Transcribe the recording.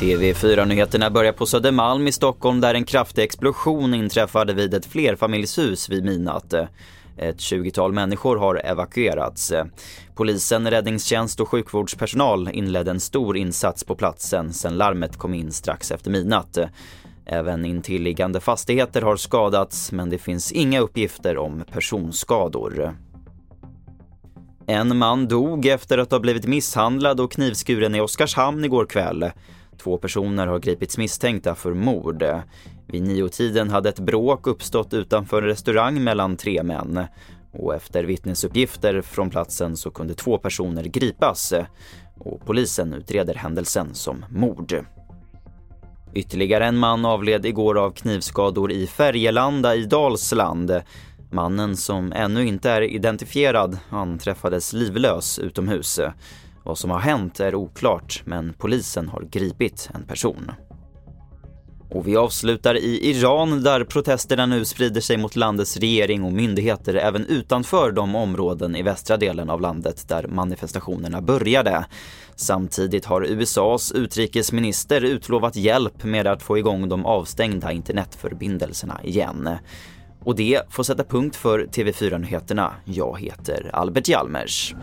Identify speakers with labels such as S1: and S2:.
S1: TV4-nyheterna börjar på Södermalm i Stockholm där en kraftig explosion inträffade vid ett flerfamiljshus vid midnatt. Ett 20-tal människor har evakuerats. Polisen, räddningstjänst och sjukvårdspersonal inledde en stor insats på platsen sedan larmet kom in strax efter midnatt. Även intilliggande fastigheter har skadats men det finns inga uppgifter om personskador. En man dog efter att ha blivit misshandlad och knivskuren i Oskarshamn igår kväll. Två personer har gripits misstänkta för mord. Vid niotiden hade ett bråk uppstått utanför en restaurang mellan tre män. Och efter vittnesuppgifter från platsen så kunde två personer gripas. Och polisen utreder händelsen som mord. Ytterligare en man avled igår av knivskador i Färgelanda i Dalsland. Mannen som ännu inte är identifierad, anträffades livlös utomhus. Vad som har hänt är oklart, men polisen har gripit en person. Och vi avslutar i Iran där protesterna nu sprider sig mot landets regering och myndigheter även utanför de områden i västra delen av landet där manifestationerna började. Samtidigt har USAs utrikesminister utlovat hjälp med att få igång de avstängda internetförbindelserna igen. Och det får sätta punkt för TV4-nyheterna. Jag heter Albert Hjalmers.